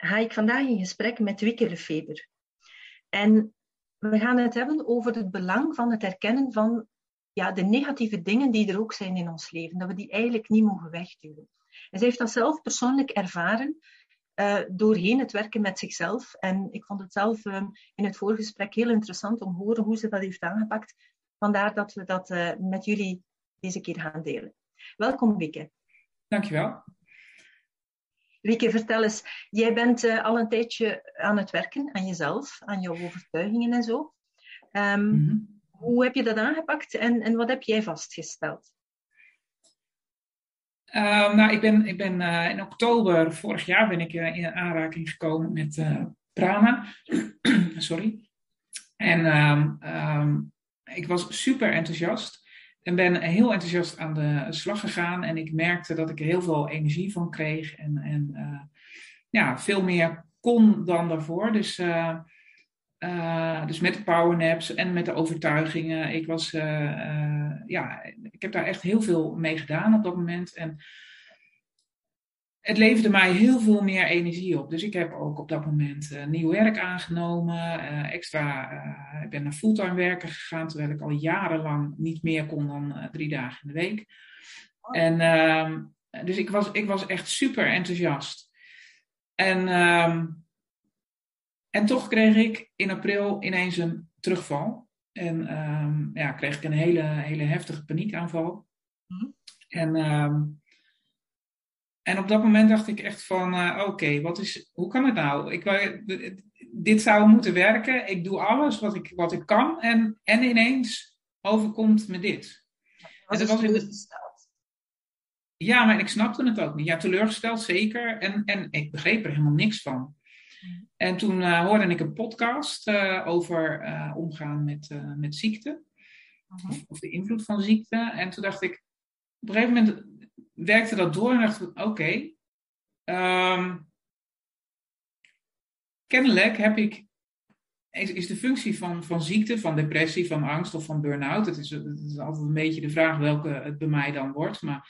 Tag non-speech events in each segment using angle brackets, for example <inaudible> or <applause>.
ga ik vandaag in gesprek met Wieke Lefeber. En we gaan het hebben over het belang van het herkennen van ja, de negatieve dingen die er ook zijn in ons leven. Dat we die eigenlijk niet mogen wegduwen. En zij heeft dat zelf persoonlijk ervaren uh, doorheen het werken met zichzelf. En ik vond het zelf um, in het voorgesprek heel interessant om te horen hoe ze dat heeft aangepakt. Vandaar dat we dat uh, met jullie deze keer gaan delen. Welkom, Wieke. Dankjewel. Rieke, vertel eens, jij bent uh, al een tijdje aan het werken aan jezelf, aan jouw overtuigingen en zo. Um, mm -hmm. Hoe heb je dat aangepakt en, en wat heb jij vastgesteld? Uh, nou, ik ben, ik ben uh, in oktober vorig jaar ben ik in aanraking gekomen met prana. <clears throat> Sorry. En um, ik was super enthousiast. En ben heel enthousiast aan de slag gegaan. En ik merkte dat ik er heel veel energie van kreeg. En, en uh, ja, veel meer kon dan daarvoor. Dus, uh, uh, dus met de powernaps en met de overtuigingen. Ik, was, ja, ik heb daar echt heel veel mee gedaan op dat moment. En het leverde mij heel veel meer energie op. Dus ik heb ook op dat moment uh, nieuw werk aangenomen. Uh, extra, uh, ik ben naar fulltime werken gegaan, terwijl ik al jarenlang niet meer kon dan drie dagen in de week. Oh. En ehm, dus ik was, ik was echt super enthousiast. En, ehm, en toch kreeg ik in april ineens een terugval. En um, ja, kreeg ik een hele, hele heftige paniekaanval. Mm. En en op dat moment dacht ik echt van, uh, oké, wat is, hoe kan het nou? Ik, dit zou moeten werken. Ik doe alles wat ik, wat ik kan. En, en ineens overkomt me dit. En dat was teleurgesteld? Ja, maar ik snapte het ook niet. Ja, teleurgesteld zeker. En, en ik begreep er helemaal niks van. En toen uh, hoorde ik een podcast uh, over omgaan met, met ziekte. Uh-huh. Of, of, de invloed van ziekte. En toen dacht ik, op een gegeven moment werkte dat door en dacht oké, okay, um, kennelijk heb ik, is, is, de functie van, van ziekte, van depressie, van angst of van burn-out, het is, altijd een beetje de vraag welke het bij mij dan wordt, maar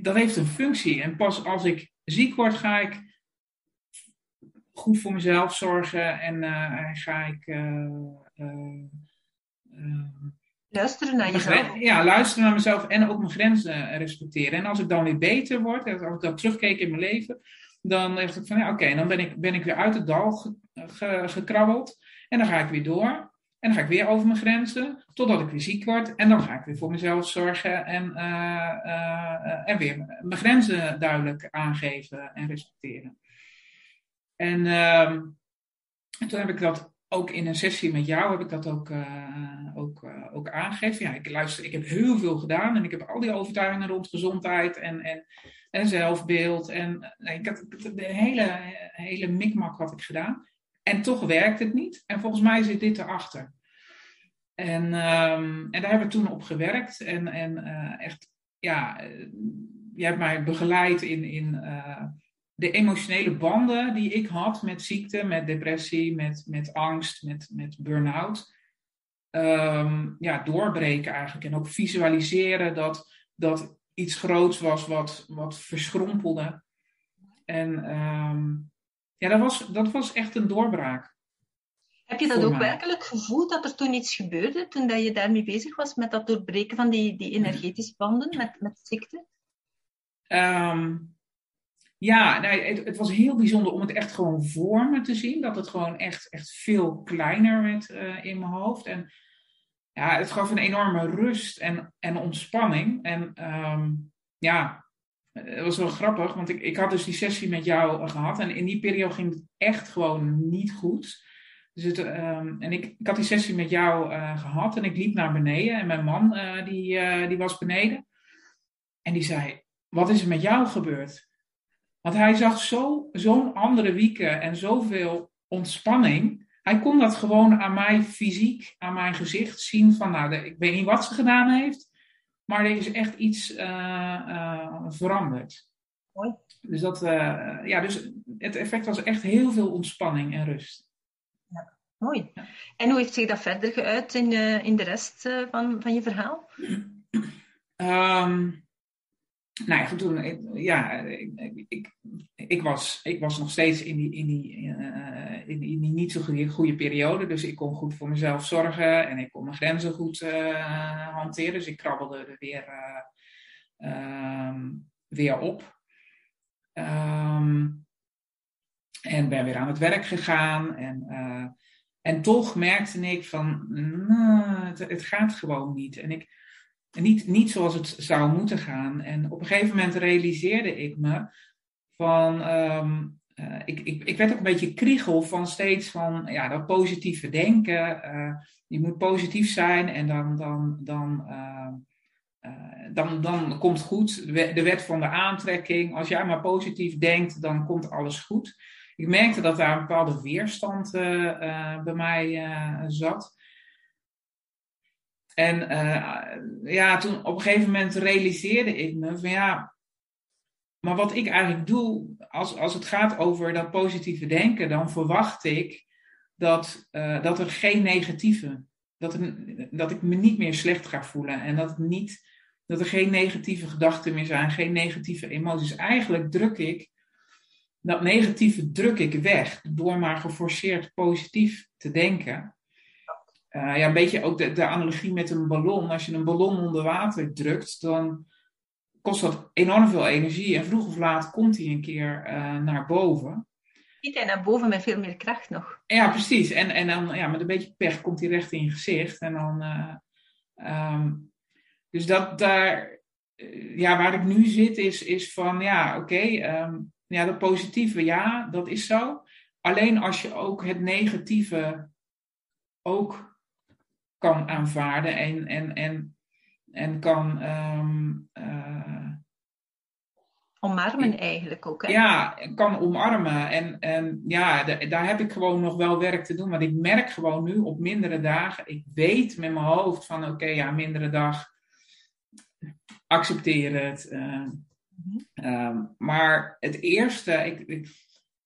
dat heeft een functie. En pas als ik ziek word, ga ik goed voor mezelf zorgen en uh, ga ik uh, uh, Luisteren naar jezelf. Ja, luisteren naar mezelf en ook mijn grenzen respecteren. En als ik dan weer beter word, als ik dan terugkeek in mijn leven, dan dacht ik van ja, oké, dan ben ik, ben ik weer uit het dal ge, ge, gekrabbeld. En dan ga ik weer door. En dan ga ik weer over mijn grenzen, totdat ik weer ziek word. En dan ga ik weer voor mezelf zorgen en, uh, uh, en weer mijn grenzen duidelijk aangeven en respecteren. En, ehm, en toen heb ik dat ook in een sessie met jou heb ik dat ook, uh, ook, uh, ook aangegeven. Ja, ik luister, ik heb heel veel gedaan en ik heb al die overtuigingen rond gezondheid en, en, en zelfbeeld. En ik had de hele, hele mikmak had ik gedaan. En toch werkt het niet. En volgens mij zit dit erachter. En, um, en daar hebben we toen op gewerkt. En, en echt, ja, je hebt mij begeleid in, in de emotionele banden die ik had met ziekte, met depressie, met, met angst, met, met burn-out. Um, ja, doorbreken eigenlijk. En ook visualiseren dat, dat iets groots was wat, wat verschrompelde. En um, ja, dat was, dat was echt een doorbraak. Heb je dat ook mij. werkelijk gevoeld dat er toen iets gebeurde, toen dat je daarmee bezig was met dat doorbreken van die, die energetische banden met, met ziekte? Um, ja, nee, het, het, was heel bijzonder om het echt gewoon voor me te zien. Dat het gewoon echt, echt veel kleiner werd uh, in mijn hoofd. En ja, het gaf een enorme rust en, en ontspanning. En um, ja, het was wel grappig, want ik, ik had dus die sessie met jou gehad. En in die periode ging het echt gewoon niet goed. Dus het, um, en ik, ik had die sessie met jou uh, gehad en ik liep naar beneden. En mijn man, die, die was beneden. En die zei, wat is er met jou gebeurd? Want hij zag zo'n zo andere wieken en zoveel ontspanning. Hij kon dat gewoon aan mij fysiek, aan mijn gezicht zien van, nou, ik weet niet wat ze gedaan heeft, maar er is echt iets uh, veranderd. Mooi. Dus, dat, ja, dus het effect was echt heel veel ontspanning en rust. Ja, mooi. En hoe heeft zich dat verder geuit in, in de rest van, van je verhaal? Um, nou ja, ja, ik, ik, was, ik was nog steeds in die, in die, uh, in die, niet zo goede, periode. Dus ik kon goed voor mezelf zorgen en ik kon mijn grenzen goed uh, hanteren. Dus ik krabbelde er weer, uh, weer op. Um, en ben weer aan het werk gegaan. En, en toch merkte ik van, nou, het, het gaat gewoon niet. En ik niet, niet zoals het zou moeten gaan. En op een gegeven moment realiseerde ik me van. Um, uh, ik, ik, ik werd ook een beetje kriegel van steeds van ja, dat positieve denken. Uh, je moet positief zijn en dan, dan, dan, uh, dan, dan komt goed. De wet van de aantrekking. Als jij maar positief denkt, dan komt alles goed. Ik merkte dat daar een bepaalde weerstand bij mij zat. En uh, ja, toen op een gegeven moment realiseerde ik me van ja, maar wat ik eigenlijk doe, als, als het gaat over dat positieve denken, dan verwacht ik dat, uh, dat er geen negatieve, dat, er, dat ik me niet meer slecht ga voelen en dat, niet, dat er geen negatieve gedachten meer zijn, geen negatieve emoties. Eigenlijk druk ik dat negatieve druk ik weg door maar geforceerd positief te denken. Uh, ja, een beetje ook de, de analogie met een ballon. Als je een ballon onder water drukt, dan kost dat enorm veel energie. En vroeg of laat komt hij een keer uh, naar boven. Niet hij naar boven met veel meer kracht nog. Ja, precies. En, en dan ja, met een beetje pech komt hij recht in je gezicht. En dan, uh, um, dus dat daar, ja, waar ik nu zit, is, is van ja, oké, okay, um, ja, dat positieve, ja, dat is zo. Alleen als je ook het negatieve ook kan aanvaarden en, en, en, en kan. Um, uh, omarmen eigenlijk ook. Hè? Ja, kan omarmen. En, en ja, daar heb ik gewoon nog wel werk te doen. Want ik merk gewoon nu op mindere dagen. Ik weet met mijn hoofd van oké, okay, ja, mindere dag. Accepteer het. Uh, mm -hmm. maar het eerste, ik, ik,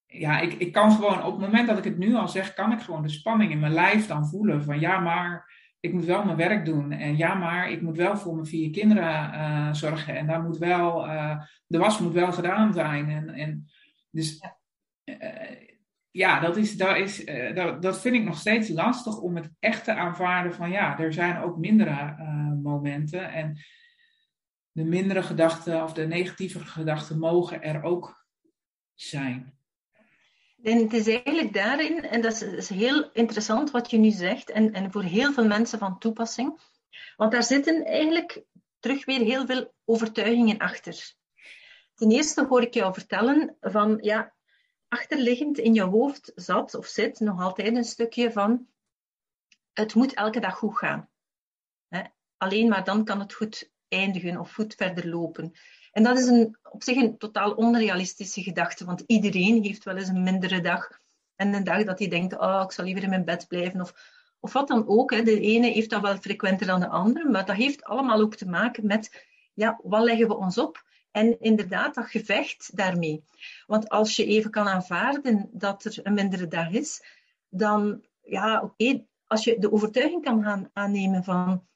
ja, ik, ik kan gewoon op het moment dat ik het nu al zeg, kan ik gewoon de spanning in mijn lijf dan voelen. Van ja, maar ik moet wel mijn werk doen. En ja, maar ik moet wel voor mijn vier kinderen uh, zorgen. En daar moet wel, uh, de was moet wel gedaan zijn. En, en dus uh, ja, dat, is, dat, is, dat, dat vind ik nog steeds lastig om het echt te aanvaarden van ja, er zijn ook mindere momenten. En de mindere gedachten of de negatieve gedachten mogen er ook zijn. En het is eigenlijk daarin, en dat is, heel interessant wat je nu zegt, en, en voor heel veel mensen van toepassing, want daar zitten eigenlijk terug weer heel veel overtuigingen achter. Ten eerste hoor ik jou vertellen van, ja, achterliggend in je hoofd zat of zit nog altijd een stukje van, het moet elke dag goed gaan. Alleen maar dan kan het goed eindigen of goed verder lopen. En dat is een, op zich een totaal onrealistische gedachte, want iedereen heeft wel eens een mindere dag. En een dag dat hij denkt, oh, ik zal liever in mijn bed blijven. Of, of wat dan ook. Hè. De ene heeft dat wel frequenter dan de andere, maar dat heeft allemaal ook te maken met, ja, wat leggen we ons op? En inderdaad, dat gevecht daarmee. Want als je even kan aanvaarden dat er een mindere dag is, dan, ja, oké, als je de overtuiging kan gaan aannemen van,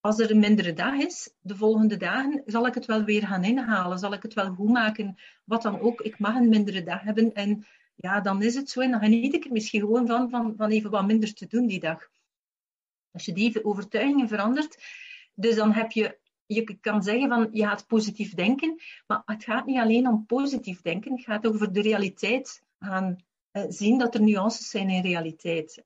als er een mindere dag is, de volgende dagen zal ik het wel weer gaan inhalen, zal ik het wel goed maken, wat dan ook. Ik mag een mindere dag hebben en ja, dan is het zo en dan geniet ik er misschien gewoon van, van, even wat minder te doen die dag. Als je die overtuigingen verandert, dus dan heb je, je kan zeggen van je gaat positief denken, maar het gaat niet alleen om positief denken, het gaat over de realiteit gaan eh, zien dat er nuances zijn in realiteit.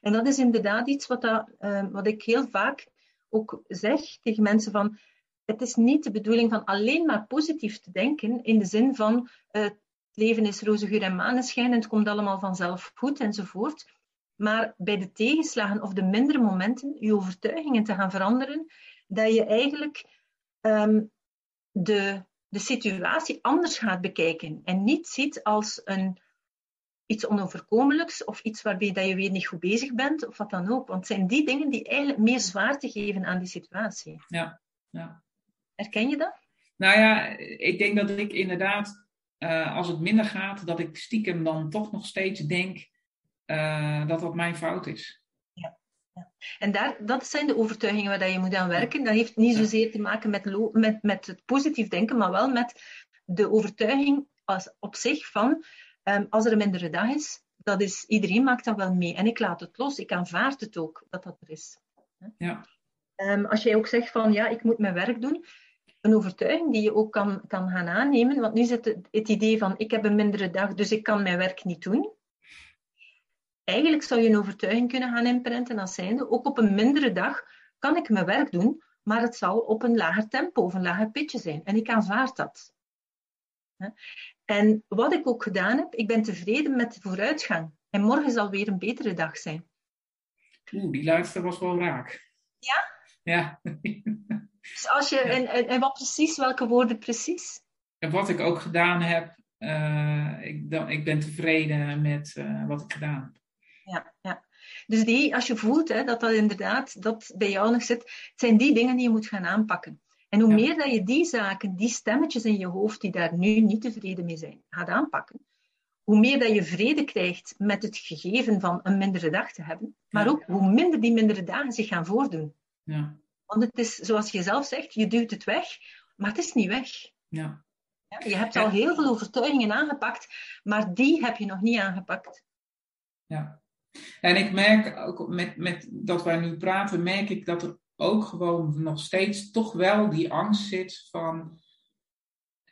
En dat is inderdaad iets wat, dat, uh, wat ik heel vaak ook zeg tegen mensen van, het is niet de bedoeling van alleen maar positief te denken, in de zin van uh, het leven is roze geur en maneschijn en het komt allemaal vanzelf goed enzovoort. Maar bij de tegenslagen of de mindere momenten, je overtuigingen te gaan veranderen, dat je eigenlijk um, de, de situatie anders gaat bekijken en niet ziet als een, iets onoverkomelijks of iets waarbij dat je weer niet goed bezig bent of wat dan ook. Want het zijn die dingen die eigenlijk meer zwaarte geven aan die situatie. Ja, ja. Herken je dat? Nou ja, ik denk dat ik inderdaad, uh, als het minder gaat, dat ik stiekem dan toch nog steeds denk uh, dat dat mijn fout is. Ja. ja. En daar, dat zijn de overtuigingen waar je moet aan werken. Dat heeft niet zozeer te maken met, met, met het positief denken, maar wel met de overtuiging als, op zich van um, als er een mindere dag is, dat is, iedereen maakt dat wel mee. En ik laat het los, ik aanvaard het ook dat dat er is. Ja. Um, als jij ook zegt van ja, ik moet mijn werk doen, een overtuiging die je ook kan, kan gaan aannemen. Want nu zit het, het idee van ik heb een mindere dag, dus ik kan mijn werk niet doen. Eigenlijk zou je een overtuiging kunnen gaan inprenten als zijnde, ook op een mindere dag kan ik mijn werk doen, maar het zal op een lager tempo of een lager pitje zijn. En ik aanvaard dat. En wat ik ook gedaan heb, ik ben tevreden met de vooruitgang. En morgen zal weer een betere dag zijn. Oeh, die laatste was wel raak. Ja? Ja. <laughs> Dus als je, en, en, en, wat precies, welke woorden precies? En wat ik ook gedaan heb, uh, ik, dan, ik ben tevreden met uh, wat ik gedaan heb. Ja, ja. Dus die, als je voelt hè, dat dat inderdaad dat bij jou nog zit, het zijn die dingen die je moet gaan aanpakken. En hoe meer dat je die zaken, die stemmetjes in je hoofd die daar nu niet tevreden mee zijn, gaat aanpakken, hoe meer dat je vrede krijgt met het gegeven van een mindere dag te hebben, maar ook hoe minder die mindere dagen zich gaan voordoen. Ja. Want het is, zoals je zelf zegt, je duwt het weg, maar het is niet weg. Ja. Ja, je hebt al heel veel overtuigingen aangepakt, maar die heb je nog niet aangepakt. Ja. En ik merk ook met, met dat wij nu praten, merk ik dat er ook gewoon nog steeds toch wel die angst zit van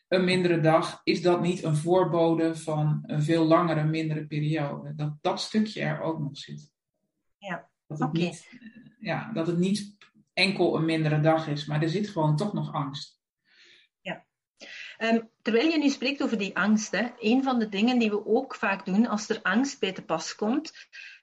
een mindere dag. Is dat niet een voorbode van een veel langere, mindere periode? Dat dat stukje er ook nog zit. Ja, dat het, niet, ja, dat het niet enkel een mindere dag is, maar er zit gewoon toch nog angst. Ja. Um, terwijl je nu spreekt over die angst, hè, een van de dingen die we ook vaak doen als er angst bij te pas komt,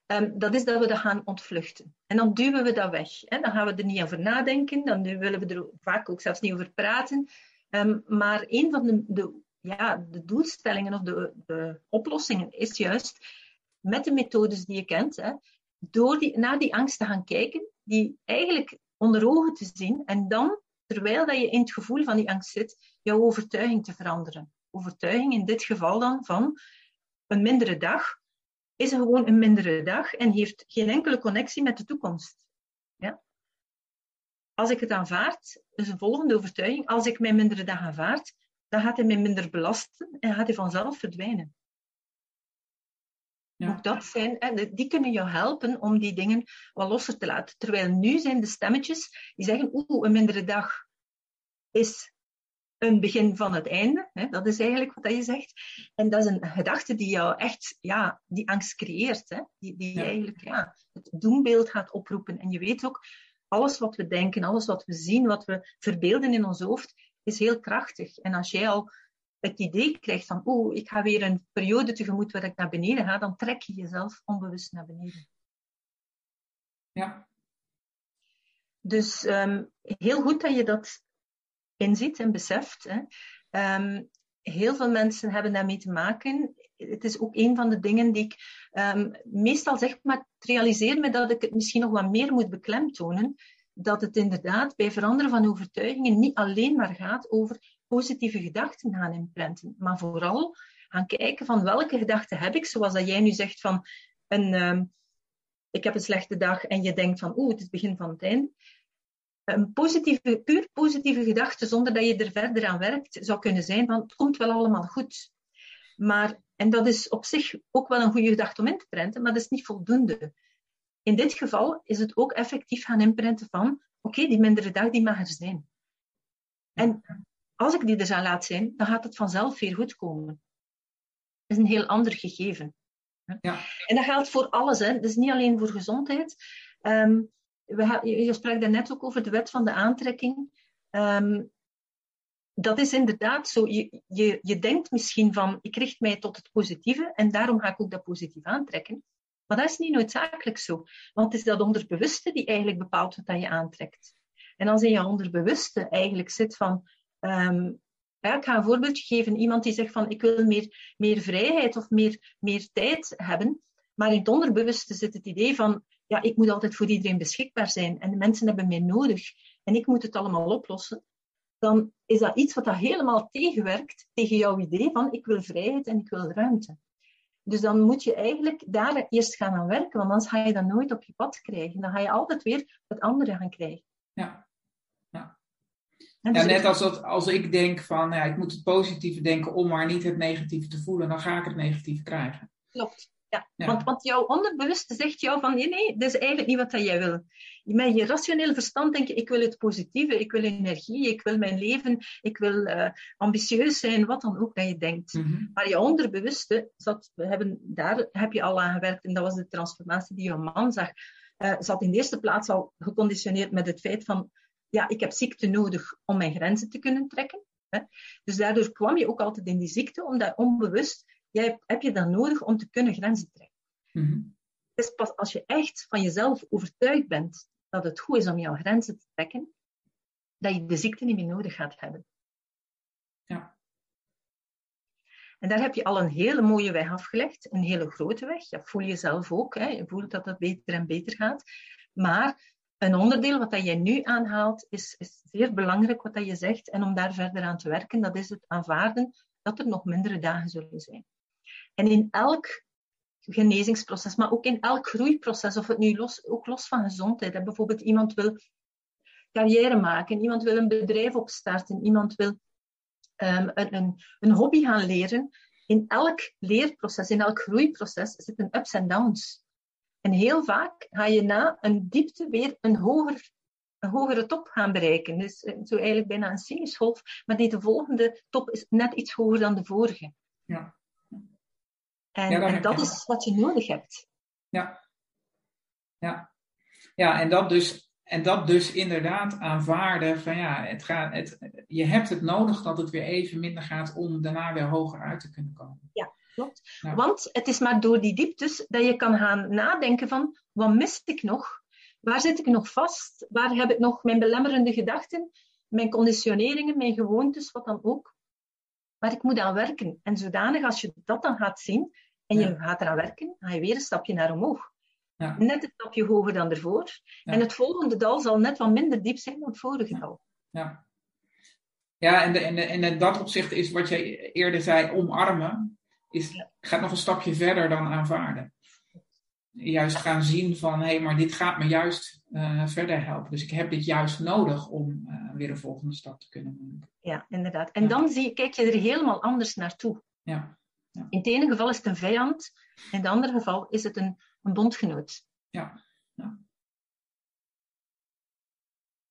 um, dat is dat we dat gaan ontvluchten. En dan duwen we dat weg. Hè. Dan gaan we er niet over nadenken, dan willen we er vaak ook zelfs niet over praten. Um, maar een van de, de, ja, de doelstellingen of de, de oplossingen is juist met de methodes die je kent, hè, door die, naar die angst te gaan kijken, die eigenlijk onder ogen te zien en dan, terwijl dat je in het gevoel van die angst zit, jouw overtuiging te veranderen. Overtuiging in dit geval dan van een mindere dag is gewoon een mindere dag en heeft geen enkele connectie met de toekomst. Ja? Als ik het aanvaard, is een volgende overtuiging, als ik mijn mindere dag aanvaard, dan gaat hij mij minder belasten en gaat hij vanzelf verdwijnen. Ja. Ook dat zijn, die kunnen jou helpen om die dingen wat losser te laten. Terwijl nu zijn de stemmetjes die zeggen, oeh, een mindere dag is een begin van het einde. Hè? Dat is eigenlijk wat je zegt. En dat is een gedachte die jou echt, ja, die angst creëert. Hè? Die, die ja. eigenlijk ja, het doembeeld gaat oproepen. En je weet ook, alles wat we denken, alles wat we zien, wat we verbeelden in ons hoofd, is heel krachtig. En als jij al het idee krijgt van, oeh, ik ga weer een periode tegemoet waar ik naar beneden ga, dan trek je jezelf onbewust naar beneden. Ja. Dus um, heel goed dat je dat inziet en beseft. Um, heel veel mensen hebben daarmee te maken. Het is ook een van de dingen die ik um, meestal zeg, maar realiseer me dat ik het misschien nog wat meer moet beklemtonen. Dat het inderdaad bij veranderen van overtuigingen niet alleen maar gaat over positieve gedachten gaan imprinten, maar vooral gaan kijken van welke gedachten heb ik, zoals dat jij nu zegt van een, um, ik heb een slechte dag en je denkt van oeh, het is het begin van het einde een positieve, puur positieve gedachte, zonder dat je er verder aan werkt, zou kunnen zijn van het komt wel allemaal goed. Maar, en dat is op zich ook wel een goede gedachte om in te prenten, maar dat is niet voldoende. In dit geval is het ook effectief gaan inprenten van oké, okay, die mindere dag die mag er zijn. En als ik die er zou laten zijn, dan gaat het vanzelf weer goed komen. Dat is een heel ander gegeven. Ja. En dat geldt voor alles. Hè. Dus niet alleen voor gezondheid. Um, we, je sprak daarnet ook over de wet van de aantrekking. Um, dat is inderdaad zo. Je, je, je denkt misschien van, ik richt mij tot het positieve en daarom ga ik ook dat positief aantrekken. Maar dat is niet noodzakelijk zo. Want het is dat onderbewuste die eigenlijk bepaalt wat je aantrekt. En als in je onderbewuste eigenlijk zit van, um, ik ga een voorbeeldje geven. Iemand die zegt van ik wil meer, meer vrijheid of meer, meer tijd hebben. Maar in het onderbewuste zit het idee van ja, ik moet altijd voor iedereen beschikbaar zijn. En de mensen hebben mij nodig. En ik moet het allemaal oplossen. Dan is dat iets wat dat helemaal tegenwerkt tegen jouw idee van ik wil vrijheid en ik wil ruimte. Dus dan moet je eigenlijk daar eerst gaan aan werken, want anders ga je dat nooit op je pad krijgen. Dan ga je altijd weer het andere gaan krijgen. Ja. Ja, ja dus net als, dat, als ik denk van ja, ik moet het positieve denken om maar niet het negatieve te voelen, dan ga ik het negatieve krijgen. Klopt. Ja, Want, want jouw onderbewuste zegt jou van nee, nee, dat is eigenlijk niet wat dat jij wil. Met je rationele verstand denk je, ik wil het positieve, ik wil energie, ik wil mijn leven, ik wil uh, ambitieus zijn, wat dan ook dat je denkt. Mhm. Maar je onderbewuste, zat, we hebben, daar heb je al aan gewerkt en dat was de transformatie die je man zag, uh, zat in de eerste plaats al geconditioneerd met het feit van, ja, ik heb ziekte nodig om mijn grenzen te kunnen trekken. Hè? Dus daardoor kwam je ook altijd in die ziekte, omdat onbewust jij, heb je dan nodig om te kunnen grenzen trekken. Mm Het is pas als je echt van jezelf overtuigd bent dat het goed is om jouw grenzen te trekken, dat je de ziekte niet meer nodig gaat hebben. Ja. En daar heb je al een hele mooie weg afgelegd, een hele grote weg. Je voel jezelf ook, hè. je voelt dat het beter en beter gaat. Maar een onderdeel wat dat jij nu aanhaalt, is, is zeer belangrijk wat dat je zegt. En om daar verder aan te werken, dat is het aanvaarden dat er nog mindere dagen zullen zijn. En in elk genezingsproces, maar ook in elk groeiproces, of het nu los, ook los van gezondheid. Hè. Bijvoorbeeld iemand wil carrière maken, iemand wil een bedrijf opstarten, iemand wil um, een, een, een, hobby gaan leren. In elk leerproces, in elk groeiproces zitten ups en downs. En heel vaak ga je na een diepte weer een, hoger, een hogere top gaan bereiken. Dus eh, zo eigenlijk bijna een sinusgolf, maar die de volgende top is net iets hoger dan de vorige. Ja. En, ja, en dat is wat je nodig hebt. Ja. Ja. Ja, en dat dus, en dat dus inderdaad aanvaarden van ja, het gaat, het, je hebt het nodig dat het weer even minder gaat om daarna weer hoger uit te kunnen komen. Ja, klopt. Want het is maar door die dieptes dat je kan gaan nadenken van wat mist ik nog? Waar zit ik nog vast? Waar heb ik nog mijn belemmerende gedachten, mijn conditioneringen, mijn gewoontes, wat dan ook? Maar ik moet aan werken. En zodanig als je dat dan gaat zien, en je gaat eraan werken, ga je weer een stapje naar omhoog. Ja. Net een stapje hoger dan ervoor. En het volgende dal zal net wat minder diep zijn dan het vorige dal. Ja, ja en, de, en, de, en in dat opzicht is wat je eerder zei, omarmen, is, gaat nog een stapje verder dan aanvaarden. Juist gaan zien van, hé, hey, maar dit gaat me juist uh, verder helpen. Dus ik heb dit juist nodig om uh, weer een volgende stap te kunnen maken. Ja, inderdaad. En dan zie, kijk je er helemaal anders naartoe. Ja. In het ene geval is het een vijand, in het andere geval is het een, een bondgenoot. Ja. ja.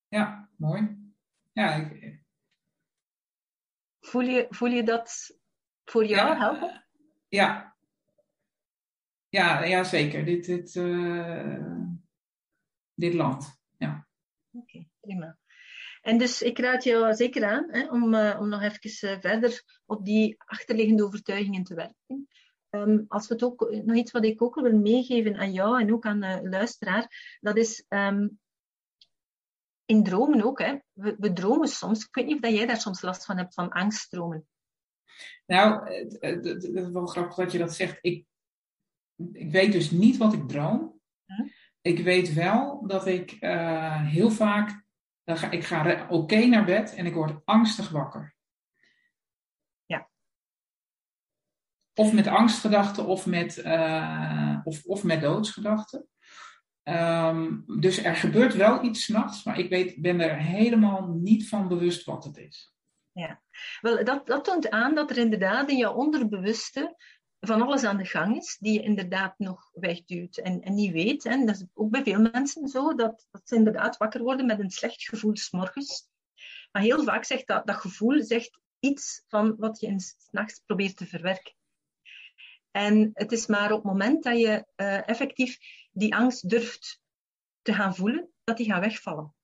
Ja, mooi. Ja, ik... voel, je, voel je dat voor jou ja, helpen? Ja. Ja, ja zeker. Dit, dit, uh, dit land. Ja. Oké, okay, prima. En dus ik raad jou zeker aan hè, om, uh, om nog even uh, verder op die achterliggende overtuigingen te werken. Um, als we het ook, nog iets wat ik ook wil meegeven aan jou en ook aan de luisteraar, dat is um, in dromen ook. Hè. We, we, dromen soms. Ik weet niet of dat jij daar soms last van hebt, van angststromen. Nou, het is wel grappig dat je dat zegt. Ik, ik weet dus niet wat ik droom. Hm? Ik weet wel dat ik uh, heel vaak dan ga, ik ga oké okay naar bed en ik word angstig wakker. Ja. Of met angstgedachten of met, uh, of, of met doodsgedachten. Um, dus er gebeurt wel iets s'nachts, maar ik weet, ben er helemaal niet van bewust wat het is. Ja, wel, dat, dat toont aan dat er inderdaad in je onderbewuste van alles aan de gang is, die je inderdaad nog wegduwt en, en niet weet. En dat is ook bij veel mensen zo, dat, dat ze inderdaad wakker worden met een slecht gevoel s'morgens. Maar heel vaak zegt dat, dat gevoel zegt iets van wat je s'nachts probeert te verwerken. En het is maar op het moment dat je uh, effectief die angst durft te gaan voelen, dat die gaat wegvallen.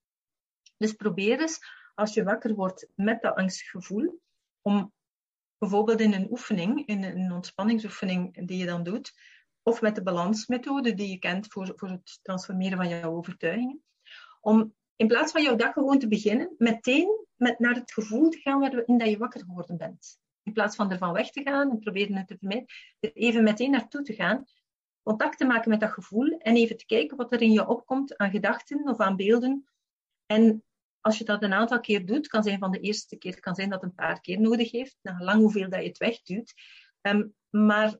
Dus probeer eens, als je wakker wordt met dat angstgevoel, om bijvoorbeeld in een oefening, in een ontspanningsoefening die je dan doet, of met de balansmethode die je kent voor, voor het transformeren van jouw overtuigingen, om in plaats van jouw dag gewoon te beginnen, meteen met naar het gevoel te gaan waarin dat je wakker geworden bent. In plaats van ervan weg te gaan en proberen het te vermijden, er even meteen naartoe te gaan, contact te maken met dat gevoel en even te kijken wat er in je opkomt aan gedachten of aan beelden. En als je dat een aantal keer doet, kan zijn van de eerste keer, kan zijn dat het een paar keer nodig heeft, naar lang hoeveel dat je het wegduwt. Um, maar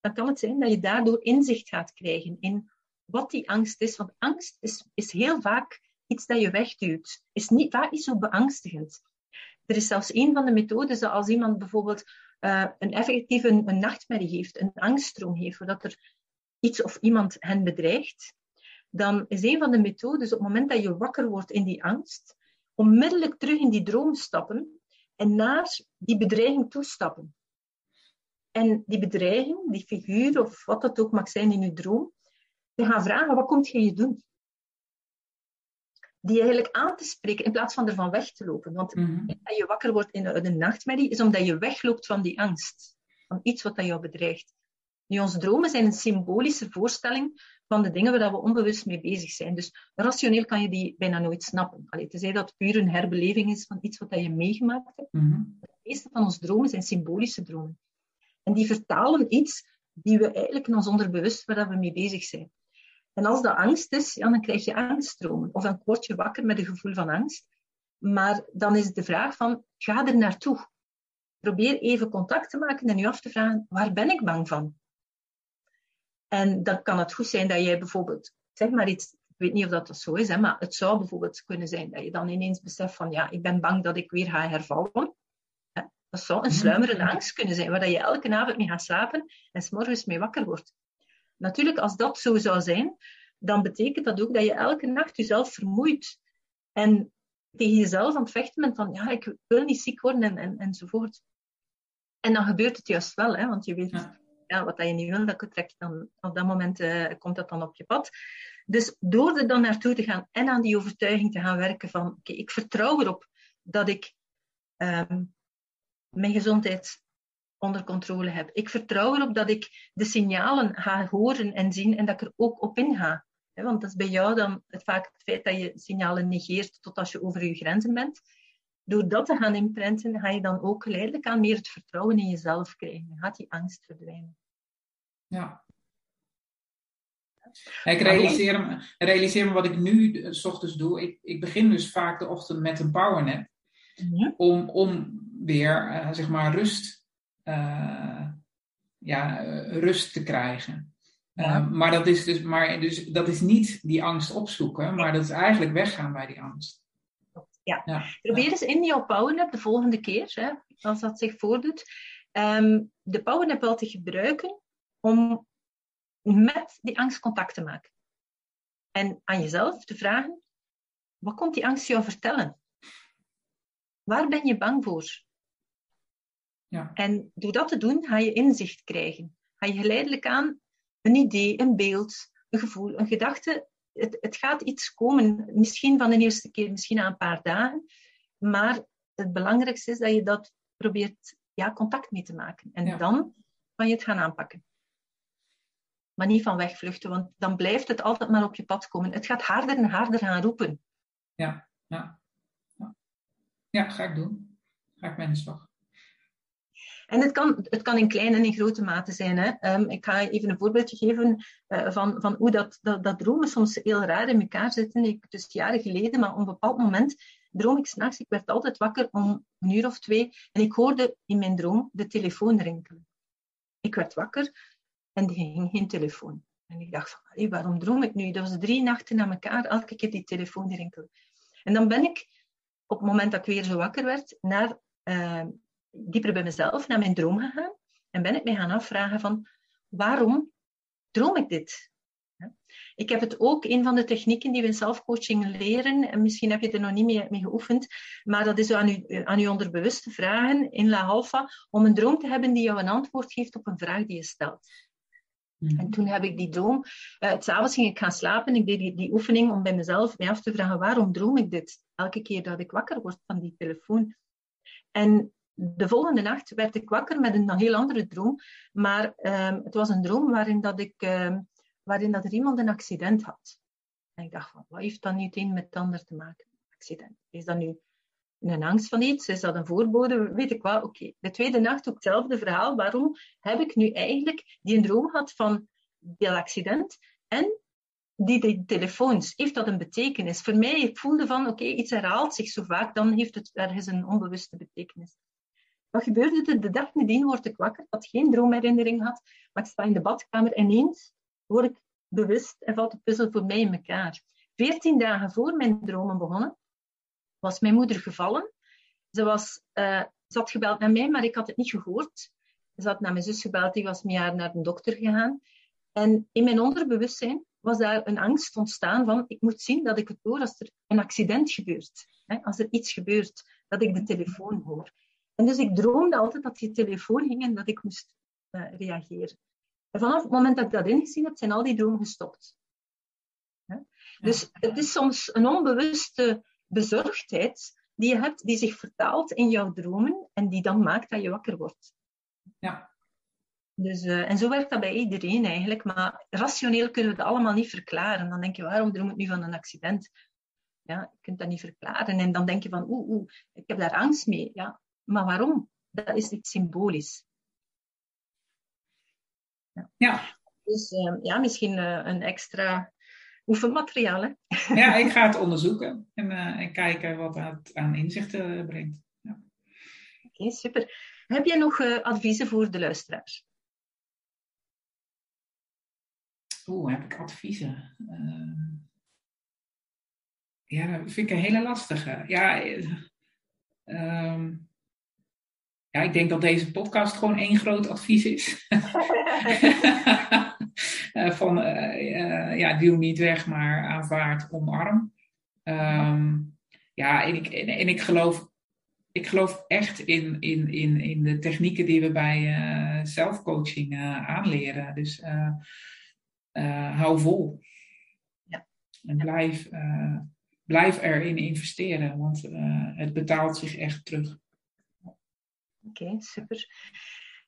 dan kan het zijn dat je daardoor inzicht gaat krijgen in wat die angst is. Want angst is, is heel vaak iets dat je wegduwt. Is niet, vaak niet zo beangstigend. Er is zelfs een van de methodes dat als iemand bijvoorbeeld uh, een effectief een, nachtmerrie heeft, een angststroom heeft, zodat er iets of iemand hen bedreigt, dan is een van de methodes op het moment dat je wakker wordt in die angst, onmiddellijk terug in die droom stappen en naar die bedreiging toestappen. En die bedreiging, die figuur of wat dat ook mag zijn in je droom, te gaan vragen, wat komt je doen? Die eigenlijk aan te spreken in plaats van ervan weg te lopen. Want mm dat je wakker wordt in een nachtmerrie, is omdat je wegloopt van die angst. Van iets wat dat jou bedreigt. Nu, onze dromen zijn een symbolische voorstelling van de dingen waar we onbewust mee bezig zijn. Dus rationeel kan je die bijna nooit snappen. Allee, tenzij dat puur een herbeleving is van iets wat dat je meegemaakt hebt. Mm De meeste van onze dromen zijn symbolische dromen. En die vertalen iets die we eigenlijk in ons onderbewust waar we mee bezig zijn. En als dat angst is, ja, dan krijg je angststromen. Of dan word je wakker met een gevoel van angst. Maar dan is de vraag van, ga er naartoe. Probeer even contact te maken en je af te vragen, waar ben ik bang van? En dan kan het goed zijn dat jij bijvoorbeeld, zeg maar iets, ik weet niet of dat zo is, hè, maar het zou bijvoorbeeld kunnen zijn dat je dan ineens beseft van, ja, ik ben bang dat ik weer ga hervallen. Dat zou een mhm. sluimerende angst kunnen zijn, waar je elke avond mee gaat slapen en s'morgens mee wakker wordt. Natuurlijk, als dat zo zou zijn, dan betekent dat ook dat je elke nacht jezelf vermoeit. En tegen jezelf aan het vechten bent van, ja, ik wil niet ziek worden en, en, enzovoort. En dan gebeurt het juist wel, hè, want je weet, ja. Wat je niet wil, dat trekt dan, op dat moment uh, komt dat dan op je pad. Dus door er dan naartoe te gaan en aan die overtuiging te gaan werken van, oké, ik vertrouw erop dat ik um, mijn gezondheid onder controle heb. Ik vertrouw erop dat ik de signalen ga horen en zien en dat ik er ook op inga. Want dat is bij jou dan het, vaak het feit dat je signalen negeert tot als je over je grenzen bent. Door dat te gaan imprinten, ga je dan ook geleidelijk aan meer het vertrouwen in jezelf krijgen. Dan gaat die angst verdwijnen. Ja. Ik realiseer me, realiseer me wat ik nu eh, s ochtends doe. Ik, ik begin dus vaak de ochtend met een powernap. Ja. Om, om weer, uh, zeg maar, rust uh, ja, rust te krijgen. Maar, dat is dus, maar dus, dat is niet die angst opzoeken, maar dat is eigenlijk weggaan bij die angst. Ja. ja. Probeer eens in jouw powernap de volgende keer, hè, als dat zich voordoet, um, de powernap wel te gebruiken om met die angst contact te maken. En aan jezelf te vragen, wat komt die angst jou vertellen? Waar ben je bang voor? Ja. En door dat te doen, ga je inzicht krijgen. Ga je geleidelijk aan een idee, een beeld, een gevoel, een gedachte. Het, het gaat iets komen, misschien van de eerste keer, misschien na een paar dagen. Maar het belangrijkste is dat je dat probeert ja, contact mee te maken. En dan kan je het gaan aanpakken. Maar niet van wegvluchten, want dan blijft het altijd maar op je pad komen. Het gaat harder en harder gaan roepen. Ja, ja. Ja, ja ga ik doen. Ga ik mijn slag. En het kan, het kan in kleine en in grote mate zijn. Hè. Um, ik ga even een voorbeeldje geven uh, van, van hoe dat, dat, dat dromen soms heel raar in elkaar zitten. Ik, dus jaren geleden, maar op een bepaald moment droom ik s'nachts. Ik werd altijd wakker om een uur of twee en ik hoorde in mijn droom de telefoon rinkelen. Ik werd wakker en er ging geen telefoon. En ik dacht van, waarom droom ik nu? Dat was drie nachten na elkaar, elke keer die telefoon rinkelde. En dan ben ik, op het moment dat ik weer zo wakker werd, naar uh, dieper bij mezelf, naar mijn droom gegaan. En ben ik mij gaan afvragen van, waarom droom ik dit? Ik heb het ook, een van de technieken die we in zelfcoaching leren, en misschien heb je er nog niet mee, geoefend, maar dat is aan je, aan uw onderbewuste vragen in La Alpha, om een droom te hebben die jou een antwoord geeft op een vraag die je stelt. Mhm. En toen heb ik die droom, uh, s'avonds ging ik gaan slapen, ik deed die, die oefening om bij mezelf mij af te vragen, waarom droom ik dit? Elke keer dat ik wakker word van die telefoon. En de volgende nacht werd ik wakker met een heel andere droom. Maar um, het was een droom waarin, dat ik, um, waarin dat er iemand een accident had. En ik dacht van, wat heeft dat nu het met het ander te maken? Accident. Is dat nu een angst van iets? Is dat een voorbode? Weet ik wel. Oké. De tweede nacht ook hetzelfde verhaal. Waarom heb ik nu eigenlijk die een droom gehad van dat accident en die, telefoons? Heeft dat een betekenis? Voor mij, ik voelde van, oké, iets herhaalt zich zo vaak, dan heeft het ergens een onbewuste betekenis. Wat gebeurde er? De dag nadien word ik wakker, had geen droomherinnering had, maar ik sta in de badkamer en ineens word ik bewust en valt de puzzel voor mij in elkaar. Veertien dagen voor mijn dromen begonnen, was mijn moeder gevallen. Ze, was, uh, ze had gebeld naar mij, maar ik had het niet gehoord. Ze had naar mijn zus gebeld, die was met haar naar de dokter gegaan. En in mijn onderbewustzijn was daar een angst ontstaan van, ik moet zien dat ik het hoor als er een accident gebeurt. Hè, als er iets gebeurt, dat ik de telefoon hoor. En dus ik droomde altijd dat die telefoon ging en dat ik moest uh, reageren. En vanaf het moment dat ik dat ingezien heb, zijn al die dromen gestopt. Dus het is soms een onbewuste bezorgdheid die je hebt, die zich vertaalt in jouw dromen en die dan maakt dat je wakker wordt. Ja. Dus, uh, en zo werkt dat bij iedereen eigenlijk, maar rationeel kunnen we het allemaal niet verklaren. Dan denk je, waarom droom ik nu van een accident? Ja, je kunt dat niet verklaren. En dan denk je van, oeh, oeh, ik heb daar angst mee. Ja, maar waarom? Dat is iets symbolisch. Ja. ja. Dus uh, ja, misschien uh, een extra oefenmateriaal. Hè? Ja, ik ga het onderzoeken en, uh, en kijken wat het aan inzichten brengt. Ja. Oké, okay, super. Heb jij nog adviezen voor de luisteraars? Oeh, heb ik adviezen? ja, dat vind ik een hele lastige. Ja, um, ja, ik denk dat deze podcast gewoon één groot advies is. <laughs> uh, van, uh, uh, ja, duw niet weg, maar aanvaard, omarm. Um, ja, en ik, en, en, ik, geloof, ik geloof echt in, in, in, in de technieken die we bij zelfcoaching aanleren. Dus hou vol. Ja. En blijf, blijf erin investeren, want het betaalt zich echt terug. Oké, super.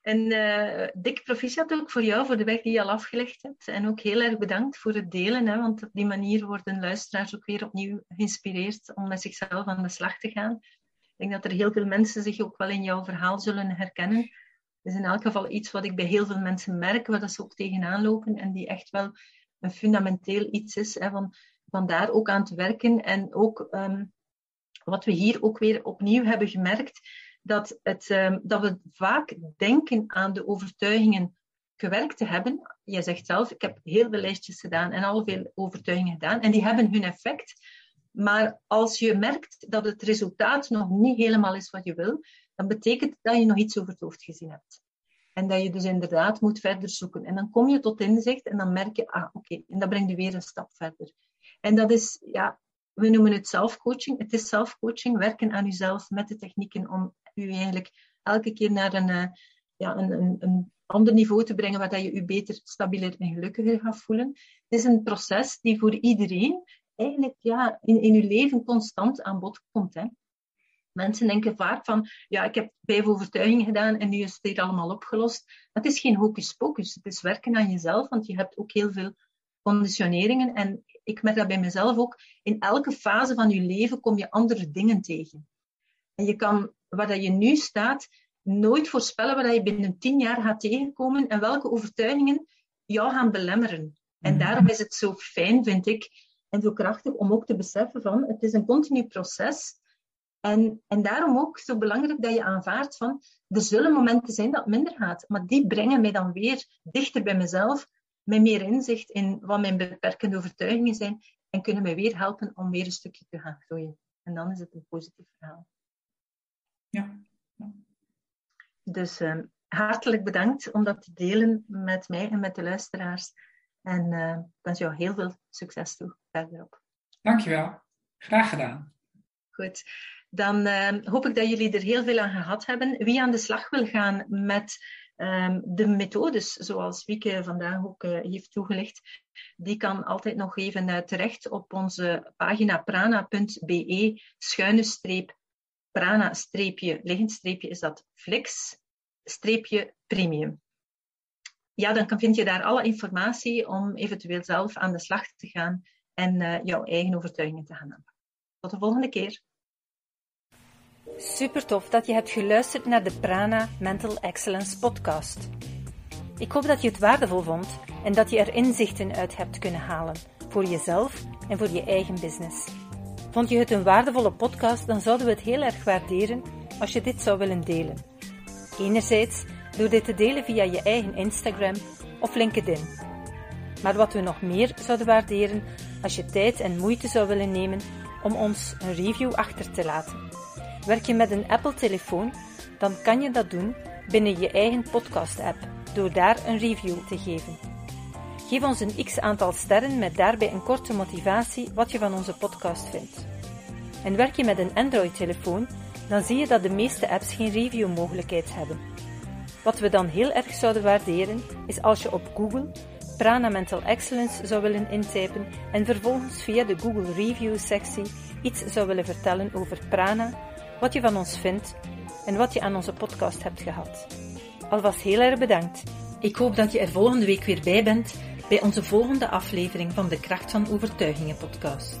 En uh, dik proficiat ook voor jou, voor de weg die je al afgelegd hebt. En ook heel erg bedankt voor het delen, hè, want op die manier worden luisteraars ook weer opnieuw geïnspireerd om met zichzelf aan de slag te gaan. Ik denk dat er heel veel mensen zich ook wel in jouw verhaal zullen herkennen. Het is in elk geval iets wat ik bij heel veel mensen merk, waar ze ook tegenaan lopen en die echt wel een fundamenteel iets is. Hè, van, daar ook aan te werken. En ook um, wat we hier ook weer opnieuw hebben gemerkt, dat, het, um, dat we vaak denken aan de overtuigingen gewerkt te hebben. Je zegt zelf, ik heb heel veel lijstjes gedaan en al veel overtuigingen gedaan en die hebben hun effect. Maar als je merkt dat het resultaat nog niet helemaal is wat je wil, dan betekent dat je nog iets over het hoofd gezien hebt. En dat je dus inderdaad moet verder zoeken. En dan kom je tot inzicht en dan merk je, ah oké, en dat brengt je weer een stap verder. En dat is, ja, we noemen het zelfcoaching. Het is zelfcoaching, werken aan jezelf met de technieken om u eigenlijk elke keer naar een, uh, ja, een, een, ander niveau te brengen waar dat je u beter, stabieler en gelukkiger gaat voelen. Het is een proces die voor iedereen eigenlijk ja, in, in uw leven constant aan bod komt. Hè. Mensen denken vaak van, ja, ik heb vijf overtuigingen gedaan en nu is het hier allemaal opgelost. Het is geen hocus pocus, het is werken aan jezelf, want je hebt ook heel veel conditioneringen. En ik merk dat bij mezelf ook. In elke fase van je leven kom je andere dingen tegen. En je kan waar dat je nu staat, nooit voorspellen wat je binnen tien jaar gaat tegenkomen en welke overtuigingen jou gaan belemmeren. En mhm. daarom is het zo fijn, vind ik, en zo krachtig om ook te beseffen van, het is een continu proces. En, en daarom ook zo belangrijk dat je aanvaardt van, er zullen momenten zijn dat het minder gaat, maar die brengen mij dan weer dichter bij mezelf, met meer inzicht in wat mijn beperkende overtuigingen zijn en kunnen mij weer helpen om weer een stukje te gaan groeien. En dan is het een positief verhaal. Ja. Dus uh, hartelijk bedankt om dat te delen met mij en met de luisteraars. En uh, ik wens jou heel veel succes toe verderop. Dankjewel. Graag gedaan. Goed. Dan uh, hoop ik dat jullie er heel veel aan gehad hebben. Wie aan de slag wil gaan met um, de methodes, zoals Wieke vandaag ook uh, heeft toegelicht, die kan altijd nog even uh, terecht op onze pagina prana.be schuine streep prana streepje, liggend streepje is dat flex streepje premium. Ja, dan vind je daar alle informatie om eventueel zelf aan de slag te gaan en uh, jouw eigen overtuigingen te gaan aanpakken. Tot de volgende keer. Super tof dat je hebt geluisterd naar de Prana Mental Excellence podcast. Ik hoop dat je het waardevol vond en dat je er inzichten uit hebt kunnen halen voor jezelf en voor je eigen business. Vond je het een waardevolle podcast, dan zouden we het heel erg waarderen als je dit zou willen delen. Enerzijds door dit te delen via je eigen Instagram of LinkedIn. Maar wat we nog meer zouden waarderen als je tijd en moeite zou willen nemen om ons een review achter te laten. Werk je met een Apple-telefoon, dan kan je dat doen binnen je eigen podcast-app door daar een review te geven. Geef ons een x aantal sterren met daarbij een korte motivatie wat je van onze podcast vindt. En werk je met een Android-telefoon, dan zie je dat de meeste apps geen review-mogelijkheid hebben. Wat we dan heel erg zouden waarderen, is als je op Google Prana Mental Excellence zou willen intypen en vervolgens via de Google Review sectie iets zou willen vertellen over Prana, wat je van ons vindt en wat je aan onze podcast hebt gehad. Alvast heel erg bedankt. Ik hoop dat je er volgende week weer bij bent bij onze volgende aflevering van de Kracht van Overtuigingen podcast.